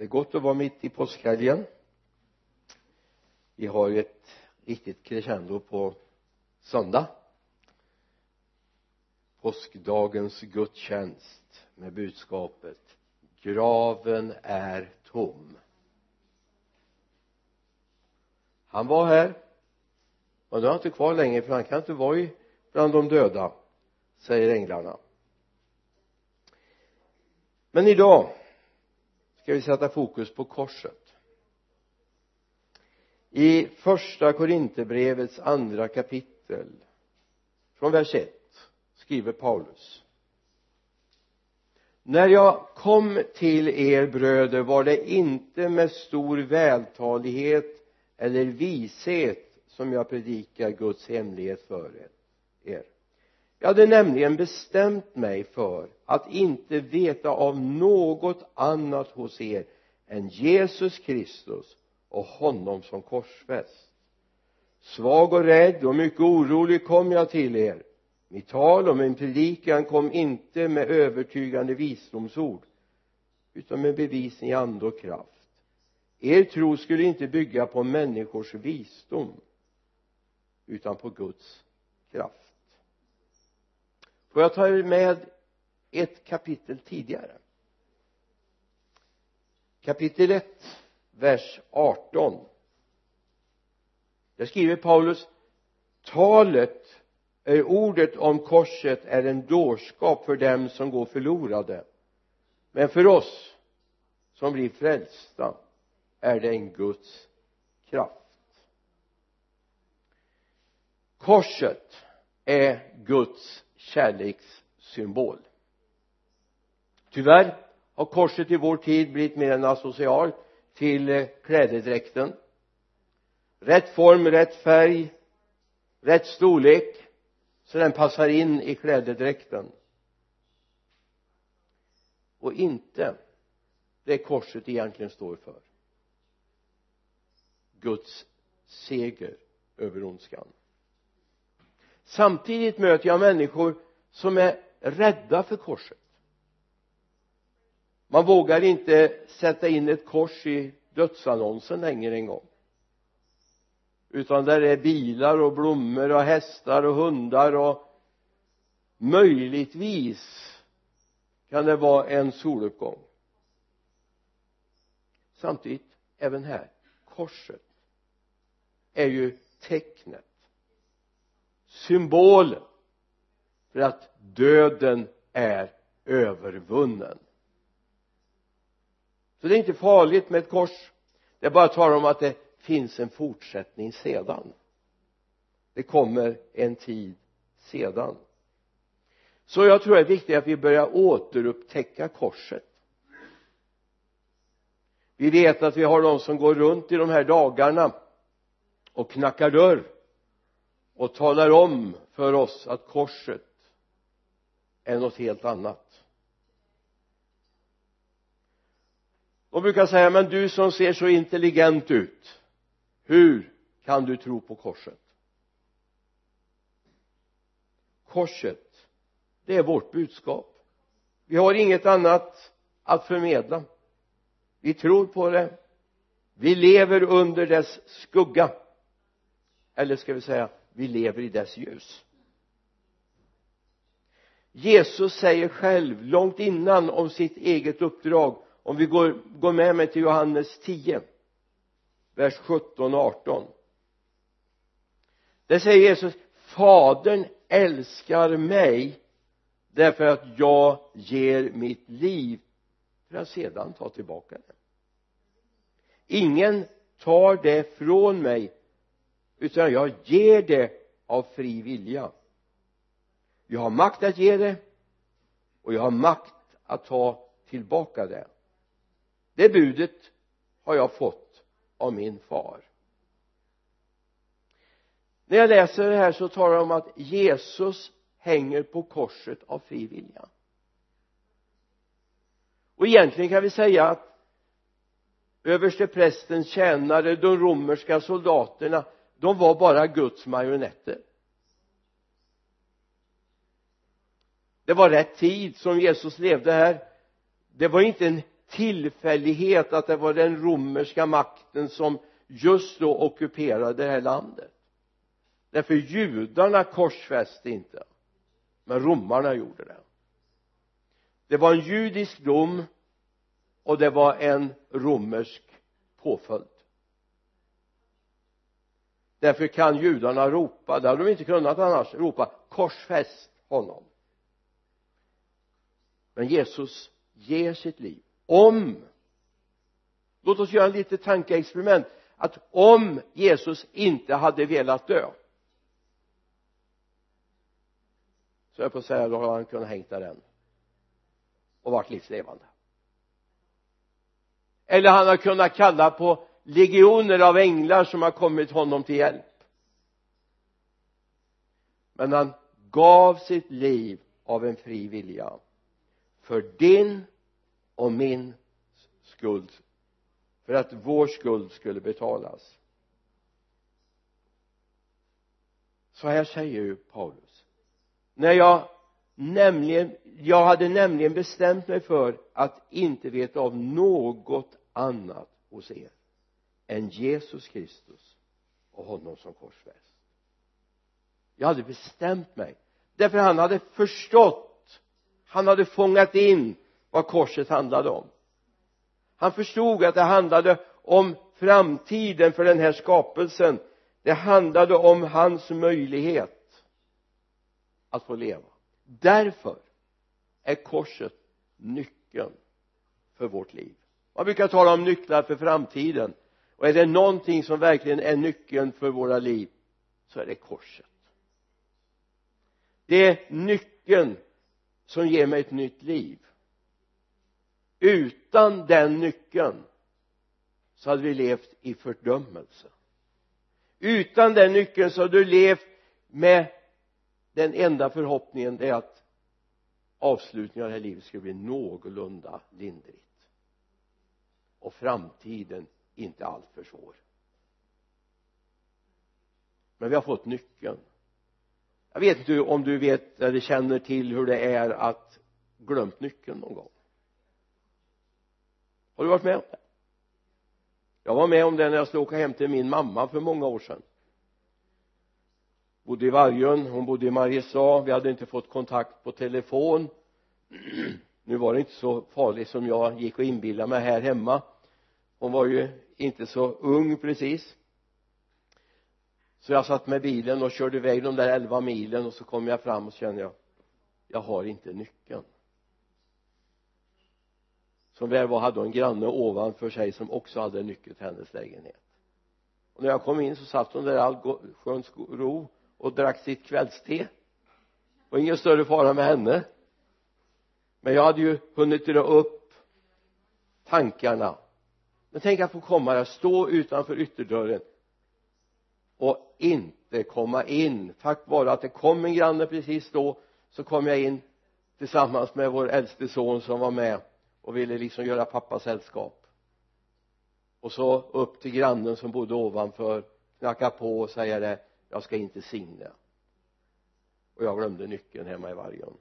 det är gott att vara mitt i påskhelgen. Vi har ju ett riktigt crescendo på söndag. Påskdagens gudstjänst med budskapet graven är tom. Han var här och nu är han inte kvar längre för han kan inte vara i bland de döda säger änglarna. Men idag ska vi sätta fokus på korset. I första korinterbrevets andra kapitel från vers 1 skriver Paulus. När jag kom till er bröder var det inte med stor vältalighet eller vishet som jag predikar Guds hemlighet för er jag hade nämligen bestämt mig för att inte veta av något annat hos er än Jesus Kristus och honom som korsfäst. Svag och rädd och mycket orolig kom jag till er. Mitt tal och min predikan kom inte med övertygande visdomsord utan med bevisning i ande och kraft. Er tro skulle inte bygga på människors visdom utan på Guds kraft får jag ta er med ett kapitel tidigare. Kapitel 1 vers 18 där skriver Paulus talet är ordet om korset är en dårskap för dem som går förlorade men för oss som blir frälsta är det en Guds kraft. Korset är Guds kärlekssymbol. Tyvärr har korset i vår tid blivit mer än asocial till eh, klädedräkten. Rätt form, rätt färg rätt storlek så den passar in i klädedräkten. Och inte det korset egentligen står för. Guds seger över ondskan samtidigt möter jag människor som är rädda för korset. Man vågar inte sätta in ett kors i dödsannonsen längre en gång. Utan där är bilar och blommor och hästar och hundar och möjligtvis kan det vara en soluppgång. Samtidigt även här korset är ju tecknet symbolen för att döden är övervunnen. Så det är inte farligt med ett kors. Det är bara tal om att det finns en fortsättning sedan. Det kommer en tid sedan. Så jag tror det är viktigt att vi börjar återupptäcka korset. Vi vet att vi har de som går runt i de här dagarna och knackar dörr och talar om för oss att korset är något helt annat. De brukar säga men du som ser så intelligent ut hur kan du tro på korset? Korset det är vårt budskap. Vi har inget annat att förmedla. Vi tror på det. Vi lever under dess skugga. Eller ska vi säga vi lever i dess ljus. Jesus säger själv långt innan om sitt eget uppdrag om vi går, går med mig till Johannes 10 vers 17 och 18 där säger Jesus fadern älskar mig därför att jag ger mitt liv för att sedan ta tillbaka det. Ingen tar det från mig utan jag ger det av fri vilja. Jag har makt att ge det och jag har makt att ta tillbaka det. Det budet har jag fått av min far. När jag läser det här så talar det om att Jesus hänger på korset av fri vilja. Och egentligen kan vi säga att översteprästens tjänare, de romerska soldaterna de var bara Guds marionetter. Det var rätt tid som Jesus levde här. Det var inte en tillfällighet att det var den romerska makten som just då ockuperade det här landet. Därför judarna korsfäste inte men romarna gjorde det. Det var en judisk dom och det var en romersk påföljd därför kan judarna ropa det hade de inte kunnat annars ropa korsfäst honom. Men Jesus ger sitt liv. Om låt oss göra ett litet tankeexperiment att om Jesus inte hade velat dö så jag på att säga då hade han kunnat hängt där än och varit livslevande. Eller han hade kunnat kalla på legioner av änglar som har kommit honom till hjälp. Men han gav sitt liv av en fri vilja för din och min skuld för att vår skuld skulle betalas. Så här säger ju Paulus. När jag nämligen jag hade nämligen bestämt mig för att inte veta av något annat hos er än Jesus Kristus och honom som korsfäst. Jag hade bestämt mig därför han hade förstått han hade fångat in vad korset handlade om. Han förstod att det handlade om framtiden för den här skapelsen. Det handlade om hans möjlighet att få leva. Därför är korset nyckeln för vårt liv. Man brukar tala om nycklar för framtiden och är det någonting som verkligen är nyckeln för våra liv så är det korset. Det är nyckeln som ger mig ett nytt liv. Utan den nyckeln så hade vi levt i fördömelse. Utan den nyckeln så hade du levt med den enda förhoppningen det är att avslutningen av det här livet ska bli någorlunda lindrigt. Och framtiden inte alltför svår. Men vi har fått nyckeln. Jag vet inte om du vet eller känner till hur det är att glömt nyckeln någon gång. Har du varit med om det? Jag var med om det när jag skulle åka hem till min mamma för många år sedan. Bodde i Vargön, hon bodde i Mariestad vi hade inte fått kontakt på telefon. Nu var det inte så farligt som jag gick och inbillade mig här hemma. Hon var ju inte så ung precis. Så jag satt med bilen och körde iväg de där elva milen och så kom jag fram och så kände jag jag har inte nyckeln. Som väl var hade hon en granne ovanför sig som också hade nyckel till hennes lägenhet. Och när jag kom in så satt hon där i all sköns ro och drack sitt kvällste. Och ingen större fara med henne. Men jag hade ju hunnit dra upp tankarna men tänk att få komma där, stå utanför ytterdörren och inte komma in. Tack vare att det kom en granne precis då så kom jag in tillsammans med vår äldste son som var med och ville liksom göra pappa sällskap. Och så upp till grannen som bodde ovanför knacka på och säga det jag ska inte signa. Och jag glömde nyckeln hemma i Vargön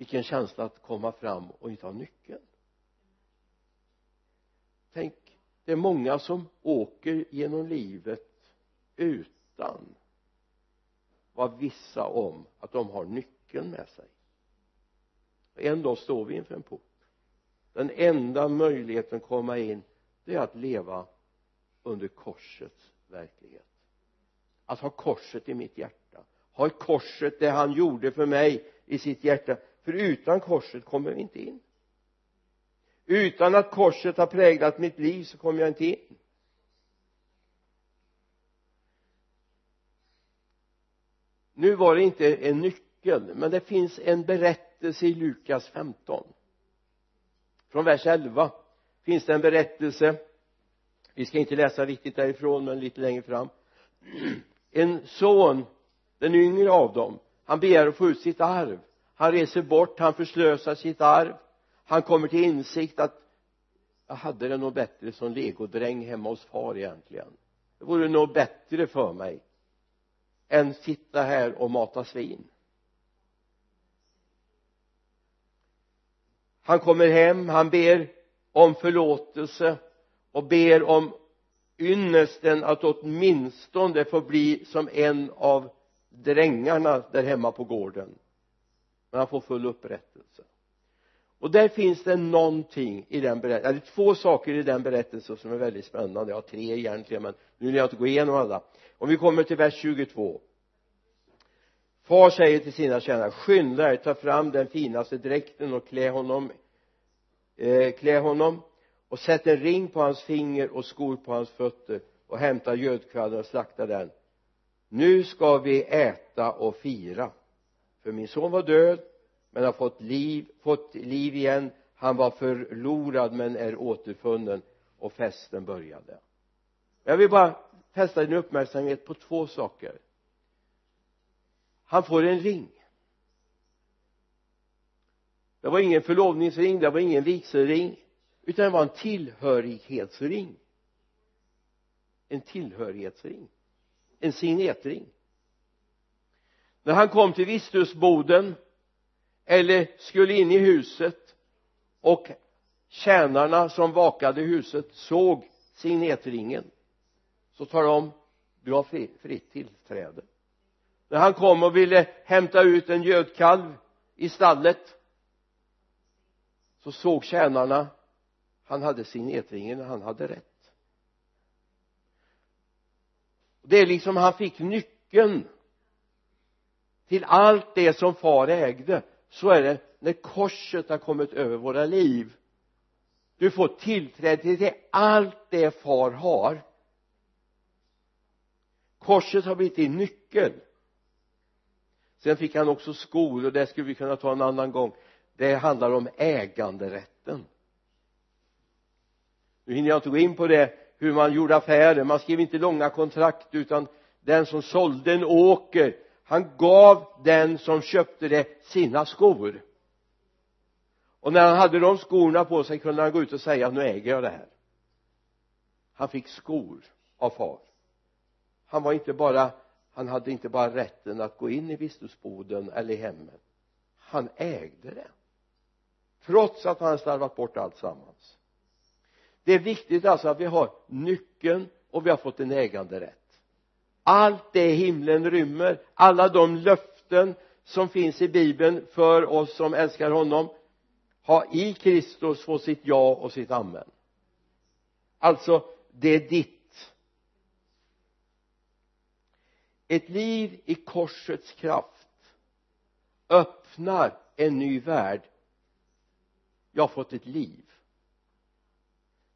vilken känsla att komma fram och inte ha nyckeln tänk det är många som åker genom livet utan vara vissa om att de har nyckeln med sig. En dag står vi inför en port. Den enda möjligheten att komma in det är att leva under korsets verklighet. Att ha korset i mitt hjärta. Ha korset det han gjorde för mig i sitt hjärta. För utan korset kommer vi inte in utan att korset har präglat mitt liv så kommer jag inte in. Nu var det inte en nyckel men det finns en berättelse i Lukas 15 från vers 11 finns det en berättelse. Vi ska inte läsa riktigt därifrån men lite längre fram. En son den yngre av dem han begär att få ut sitt arv. Han reser bort, han förslösar sitt arv han kommer till insikt att jag hade det nog bättre som legodräng hemma hos far egentligen. Det vore nog bättre för mig än sitta här och mata svin. Han kommer hem han ber om förlåtelse och ber om ynnesten att åtminstone få bli som en av drängarna där hemma på gården. Men han får full upprättelse och där finns det någonting i den berättelsen, eller två saker i den berättelsen som är väldigt spännande, ja tre egentligen men nu vill jag inte gå igenom alla. Om vi kommer till vers 22 far säger till sina tjänare skynda er ta fram den finaste dräkten och klä honom eh, klä honom och sätt en ring på hans finger och skor på hans fötter och hämta gödkvadden och slakta den. Nu ska vi äta och fira för min son var död men har fått liv, fått liv igen. Han var förlorad men är återfunnen. Och festen började. Jag vill bara fästa din uppmärksamhet på två saker. Han får en ring. Det var ingen förlovningsring det var ingen vigselring utan det var en tillhörighetsring. En tillhörighetsring. En signetring när han kom till visthusboden eller skulle in i huset och tjänarna som vakade huset såg signetringen så talade de om du har fritt tillträde. När han kom och ville hämta ut en gödkalv i stallet så såg tjänarna han hade signetringen han hade rätt. Det är liksom han fick nyckeln till allt det som far ägde så är det när korset har kommit över våra liv. Du får tillträde till allt det far har. Korset har blivit din nyckel. Sen fick han också skor och det skulle vi kunna ta en annan gång. Det handlar om äganderätten. Nu hinner jag inte gå in på det hur man gjorde affärer. Man skrev inte långa kontrakt utan den som sålde en åker han gav den som köpte det sina skor. Och när han hade de skorna på sig kunde han gå ut och säga nu äger jag det här. Han fick skor av far. Han var inte bara han hade inte bara rätten att gå in i visthusboden eller i hemmet. Han ägde det. Trots att han slarvat bort allt sammans. Det är viktigt alltså att vi har nyckeln och vi har fått en äganderätt allt det himlen rymmer alla de löften som finns i bibeln för oss som älskar honom har i Kristus fått sitt ja och sitt amen. Alltså det är ditt. Ett liv i korsets kraft öppnar en ny värld. Jag har fått ett liv.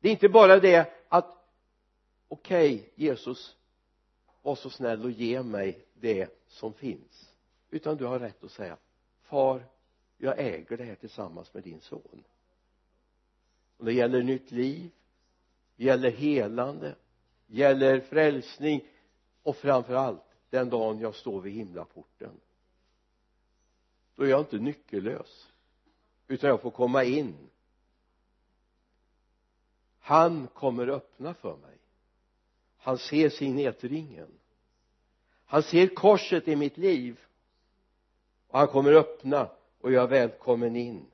Det är inte bara det att okej okay, Jesus var så snäll och ge mig det som finns. Utan du har rätt att säga far jag äger det här tillsammans med din son. Och det gäller nytt liv gäller helande gäller frälsning och framför allt den dagen jag står vid himlaporten. Då är jag inte nyckellös utan jag får komma in. Han kommer öppna för mig han ser signetringen han ser korset i mitt liv. Och han kommer öppna och jag är välkommen in.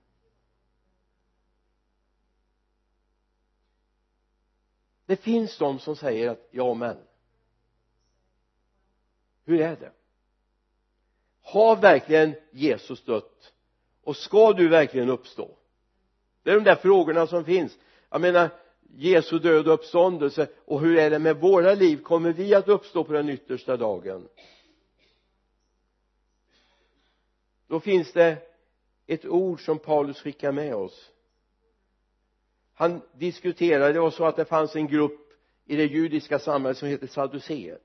Det finns de som säger att ja men. Hur är det? Har verkligen Jesus dött? Och ska du verkligen uppstå? Det är de där frågorna som finns. Jag menar Jesu död och uppståndelse. Och hur är det med våra liv? Kommer vi att uppstå på den yttersta dagen? Då finns det ett ord som Paulus skickar med oss. Han diskuterade, det var så att det fanns en grupp i det judiska samhället som heter sadduceer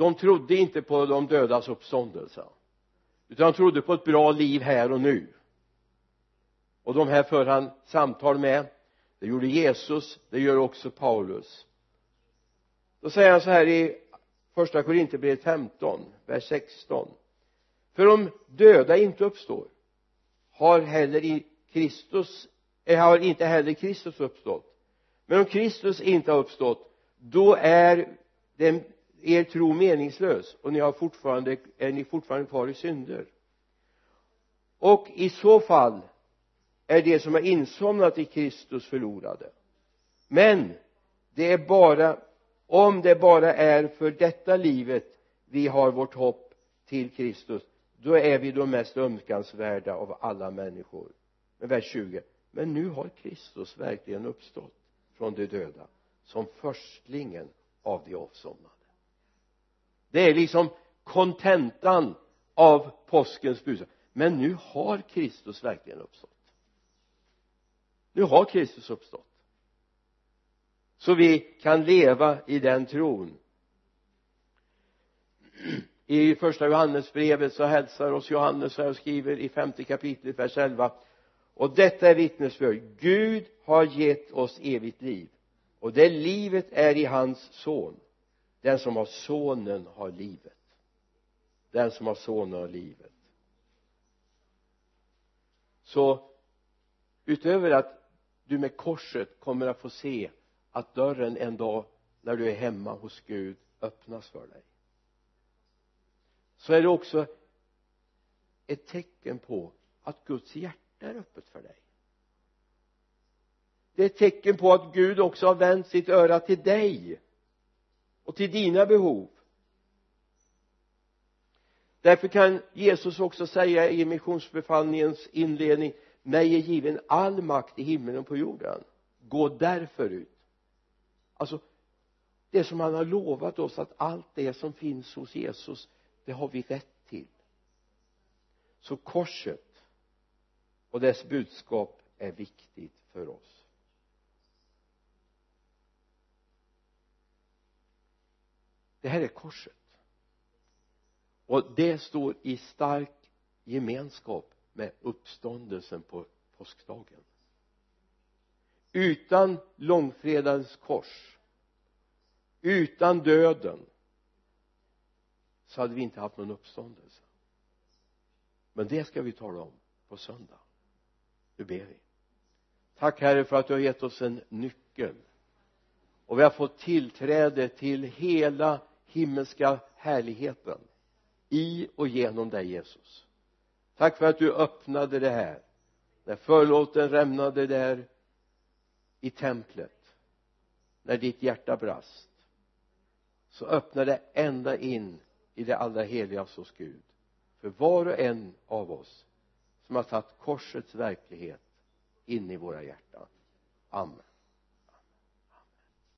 de trodde inte på de dödas uppståndelse utan de trodde på ett bra liv här och nu. Och de här för han samtal med det gjorde Jesus det gör också Paulus. Då säger han så här i första Korinthierbrevet 15 vers 16 för om döda inte uppstår har heller i Kristus eh, har inte heller Kristus uppstått. Men om Kristus inte har uppstått då är den, er tro meningslös och ni har fortfarande, är ni fortfarande kvar i synder. Och i så fall är det som har insomnat i Kristus förlorade. Men det är bara om det bara är för detta livet vi har vårt hopp till Kristus då är vi de mest ömkansvärda av alla människor. Men vers 20 men nu har Kristus verkligen uppstått från de döda som förstlingen av de avsomnade. Det är liksom kontentan av påskens budskap. Men nu har Kristus verkligen uppstått nu har Kristus uppstått. Så vi kan leva i den tron. I första Johannesbrevet så hälsar oss Johannes här och skriver i femte kapitlet vers 11 och detta är vittnesbörd. Gud har gett oss evigt liv. Och det livet är i hans son. Den som har sonen har livet. Den som har sonen har livet. Så utöver att du med korset kommer att få se att dörren en dag när du är hemma hos Gud öppnas för dig. Så är det också ett tecken på att Guds hjärta är öppet för dig. Det är ett tecken på att Gud också har vänt sitt öra till dig och till dina behov. Därför kan Jesus också säga i missionsbefallningens inledning mig är given all makt i himlen och på jorden gå därför ut. Alltså det som han har lovat oss att allt det som finns hos Jesus det har vi rätt till. Så korset och dess budskap är viktigt för oss. Det här är korset. Och det står i stark gemenskap med uppståndelsen på påskdagen. Utan långfredagens kors utan döden så hade vi inte haft någon uppståndelse. Men det ska vi tala om på söndag. Nu ber vi. Tack herre för att du har gett oss en nyckel. Och vi har fått tillträde till hela himmelska härligheten i och genom dig Jesus tack för att du öppnade det här. När förlåten rämnade där i templet när ditt hjärta brast så öppnade det ända in i det allra heligaste hos Gud. För var och en av oss som har tagit korsets verklighet in i våra hjärtan. Amen.